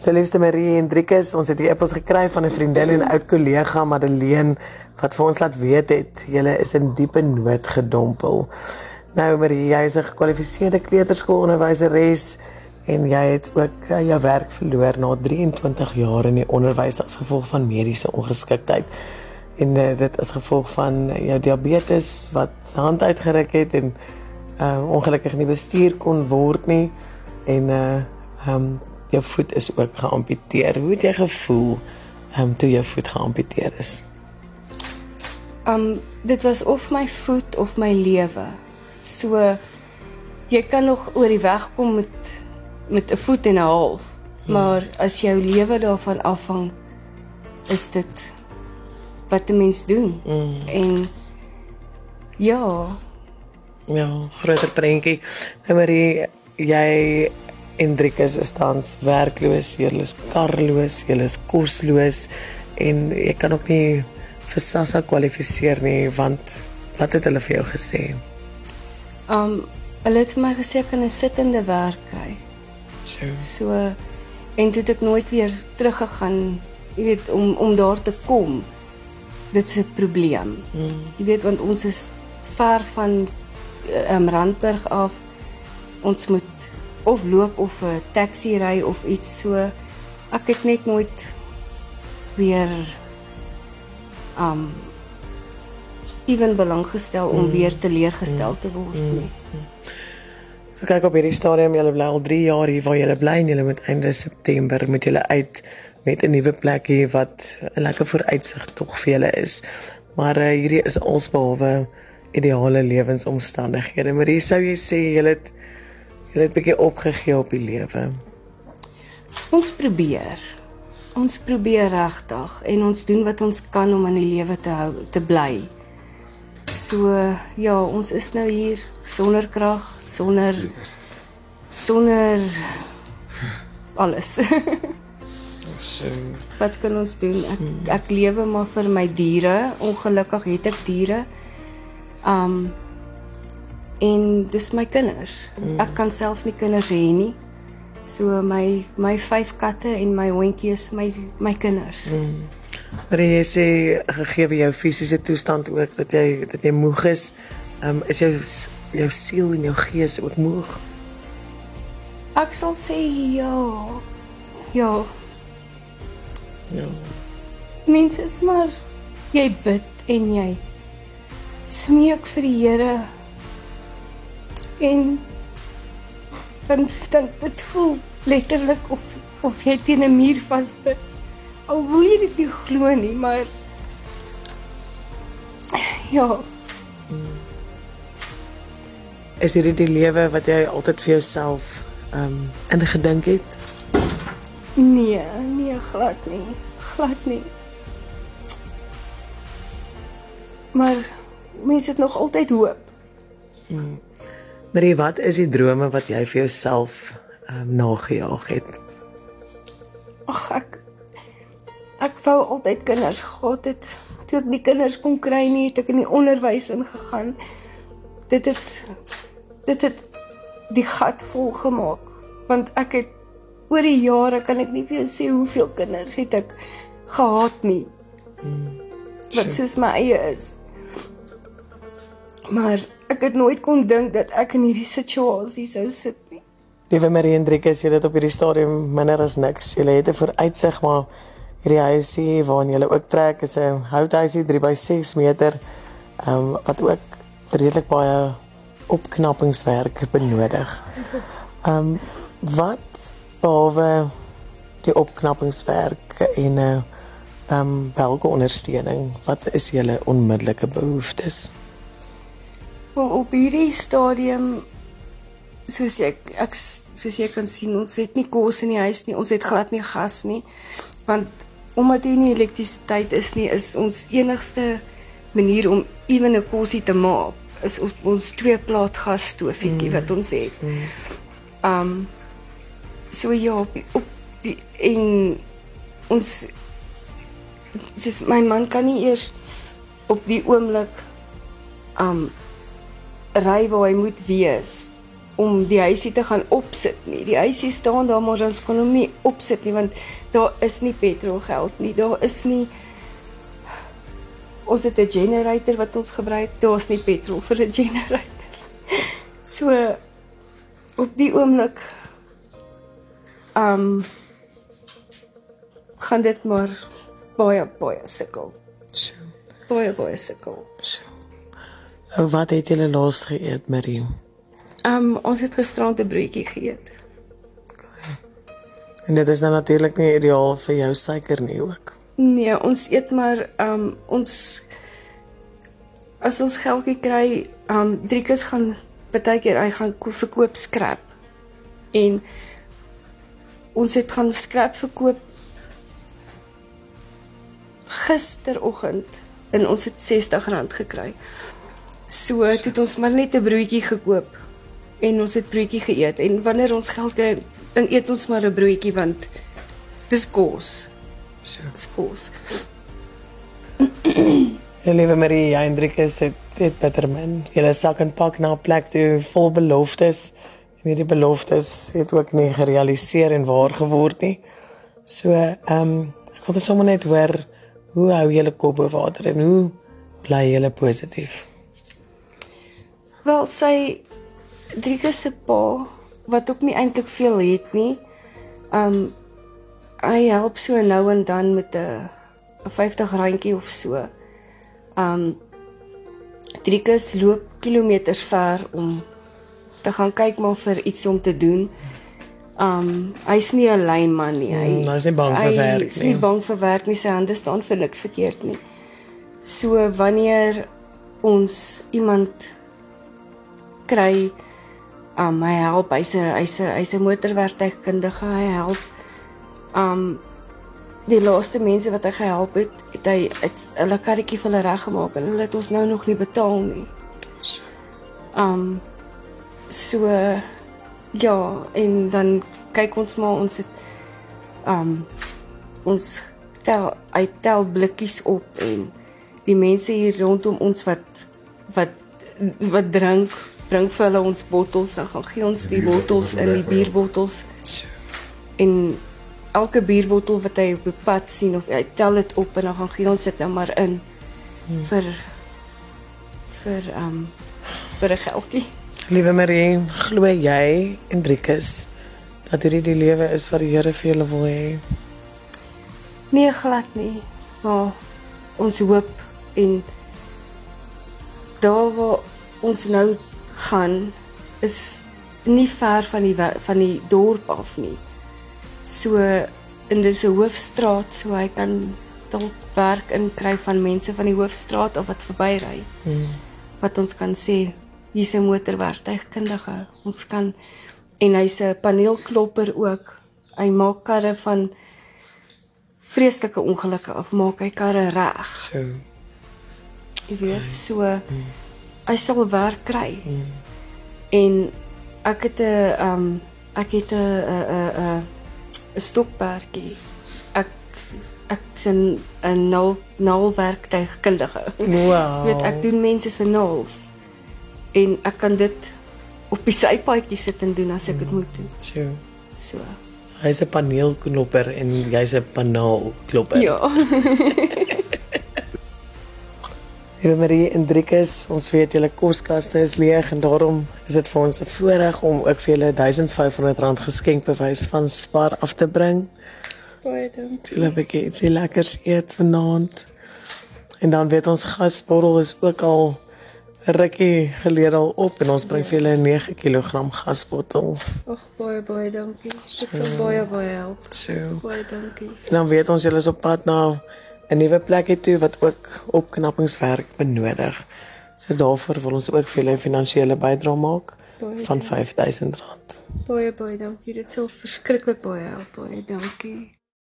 Celeste Marie Hendrikus, ons het hier epos gekry van 'n vriendin en oud kollega Madeleine wat vir ons laat weet het jy is in diepe nood gedompel. Nou Marie, jy is 'n gekwalifiseerde kleuterskoolonderwyseres en jy het ook uh, jou werk verloor na 23 jaar in die onderwys as gevolg van mediese ongeskiktheid. En uh, dit is gevolg van jou diabetes wat hand uitgeruk het en uh, ongelukkig nie bestuur kon word nie en uh um jou voet is ook geamputeer. Hoe het jy gevoel um toe jou voet geamputeer is? Um dit was of my voet of my lewe. So jy kan nog oor die weg kom met met 'n voet en 'n half, hmm. maar as jou lewe daarvan afhang is dit wat 'n mens doen. Hmm. En ja, ja, groter prentjie. Nou maar jy Hendrikus is tans werkloos, jy is karloos, jy is kosloos en jy kan ook nie vir SASSA kwalifiseer nie want wat het hulle vir jou gesê? Um hulle het my gesê ek kan 'n sittende werk kry. So. So en toe het ek nooit weer teruggegaan, jy weet om om daar te kom. Dit is 'n probleem. Hmm. Jy weet want ons is ver van um, Randburg af. Ons moet of loop of 'n taxi ry of iets so. Ek het net nooit weer um ewen belang gestel om mm. weer teleurgestel te word mm. nie. Mm. So kyk op hierdie stadium, julle bly al 3 jaar hier waar julle bly en julle moet einde September moet julle uit met 'n nuwe plekie wat 'n lekker vooruitsig tog vir julle is. Maar uh, hierdie is alsbehalwe ideale lewensomstandighede. Maar hier sou jy sê jy het jy het 'n bietjie opgegee op die lewe. Ons probeer. Ons probeer regtig en ons doen wat ons kan om in die lewe te hou, te bly. So ja, ons is nou hier sonder krag, sonder sonder alles. so wat kan ons doen? Ek ek lewe maar vir my diere. Ongelukkig het ek diere. Um en dis my kinders. Mm. Ek kan self nie kinders hê nie. So my my vyf katte en my hondjie is my my kinders. Mm. Maar jy sê gegee jou fisiese toestand ook dat jy dat jy moeg is, um, is jou jou siel en jou gees ook moeg? Ek sal sê ja. Ja. Ja. Mense is maar jy bid en jy smeek vir die Here en dan dan dit voel letterlik of of jy teen 'n muur vasbid al wil jy dit nie glo nie maar ja is dit die lewe wat jy altyd vir jouself ehm um, in gedink het nee nee glad nie glad nie maar mense het nog altyd hoop. Hmm. Marie, wat is die drome wat jy vir jouself um, nagejaag het? Ag ek ek wou altyd kinders gehad het. Toe ek die kinders kon kry nie, het ek in die onderwys ingegaan. Dit het dit het die gat vol gemaak want ek het oor die jare kan ek nie vir jou sê hoeveel kinders het ek gehad nie. Hmm. Wat soos my eie is. Maar ek het nooit kon dink dat ek in hierdie situasie sou sit nie. Liewe Marie Hendrikus, jy het op hierdie stadium minder as niks. Jy het 'n vooruitsig maar hierdie huisie waarin jy ook trek is 'n houthuisie 3 by 6 meter. Ehm um, wat ook redelik baie opknappingswerk benodig. Ehm um, wat behalwe die opknappingswerk en 'n uh, ehm um, welke ondersteuning, wat is julle onmiddellike behoeftes? Wel op hierdie stadium soos ek ek soos jy kan sien ons het nie kos in die huis nie ons het glad nie gas nie want omdat hier nie elektrisiteit is nie is ons enigste manier om ewen 'n kosie te maak is ons ons twee plaat gas stoofietjie mm. wat ons het. Mm. Um so ja op, op die en ons soos my man kan nie eers op die oomblik um ry waar hy moet wees om die huisie te gaan opsit nie. Die huisie staan daar maar ons kan hom nie opsit nie want daar is nie petrolgeld nie. Daar is nie ons het 'n generator wat ons gebruik. Daar's nie petrol vir 'n generator. So op die oomblik um gaan dit maar baie baie sukkel. So. Baie baie sukkel. So. Nou wat het julle laas geëet, Marie? Um ons het gisterand 'n broodjie geëet. En dit is nou natuurlik nie ideaal vir jou suiker nie ook. Nee, ons eet maar um ons as ons geldjie kry, um Driekus gaan baie keer hy gaan ko- verkoop skrap. En ons het gaan skrap verkoop gisteroggend en ons het R60 gekry. So toe het ons maar net 'n broodjie gekoop en ons het broodjie geëet en wanneer ons geld kry, dan eet ons maar 'n broodjie want dis kos. So. Dis kos. So liewe Marie, jy en Driekus het het bitter min. Julle sak en pak na 'n plek toe vol beloftes. En hierdie beloftes het ook nie gerealiseer en waar geword nie. So, ehm um, ek wil net sommer net hoor hoe hou julle kop bo water en hoe bly julle positief? Wel, sy Driekus se pa wat ook nie eintlik veel het nie. Um hy help so nou en dan met 'n 'n 50 randjie of so. Um Driekus loop kilometers ver om te gaan kyk maar vir iets om te doen. Um hy's nie 'n lynman nie. Hy Mm, hy's nie bang vir werk nie nie. bang vir werk nie. Sy hande staan vir niks verkeerd nie. So wanneer ons iemand kry um hy help hy's 'n hy's 'n hy's 'n motorwerktuigkundige hy help. Um die laaste mense wat hy gehelp het het hy het hulle karretjie vir hulle reggemaak en hulle het ons nou nog nie betaal nie. Um so ja en dan kyk ons maar ons het um ons tel hy tel blikkies op en die mense hier rondom ons wat wat wat drink bring vir hulle ons bottels en gaan gee ons die bottels in die bierbottels en elke bierbottel wat hy op die pad sien of hy tel dit op en dan gaan gee ons dit nou maar in hmm. vir vir um vir 'n geldjie. Liewe Marie, glo jy en Driekus dat hierdie die lewe is wat die Here vir julle wil hê? Nee, glad nie. Maar ons hoop en daar waar ons nou gaan is nie ver van die van die dorp af nie. So in dis 'n hoofstraat so hy kan dalk werk inkry van mense van die hoofstraat of wat verbyry. Hmm. Wat ons kan sê hier's 'n motorwerktuigkundige. Ons kan en hy's 'n paneelklopper ook. Hy maak karre van vreeslike ongelukke af, maak hy karre reg. So. Jy weet, so hy sal werk kry. En ek het 'n um ek het 'n 'n 'n 'n stokperdjie. Ek ek sien 'n nul nulwerktuigkundige. Wow. Jy weet, ek doen mense se nuls. En ek kan dit op die sypaadjie sit en doen as ek dit moet doen. So. So. so hy's 'n paneelknopper en jy's 'n panaalklopper. Ja. Liewe Marie en Driekus, ons weet julle koskaste is leeg en daarom is dit vir ons 'n voorreg om ook vir julle R1500 geskenkbewys van Spar af te bring. Baie dankie. Julle bietjie ietsie lekkers eet vanaand. En dan weet ons gasbottel is ook al rukkie gelede al op en ons bring vir julle 'n 9 kg gasbottel. Ag baie baie dankie. Dit sal baie baie help. So. Baie dankie. En dan weet ons julle is op pad na 'n nuwe plek toe wat ook opknappingswerk benodig. So daarvoor wil ons ook vir julle 'n finansiële bydrae maak Baie van dankie. R5000. Baie baie dankie. Dit sal verskriklik baie help. Baie dankie.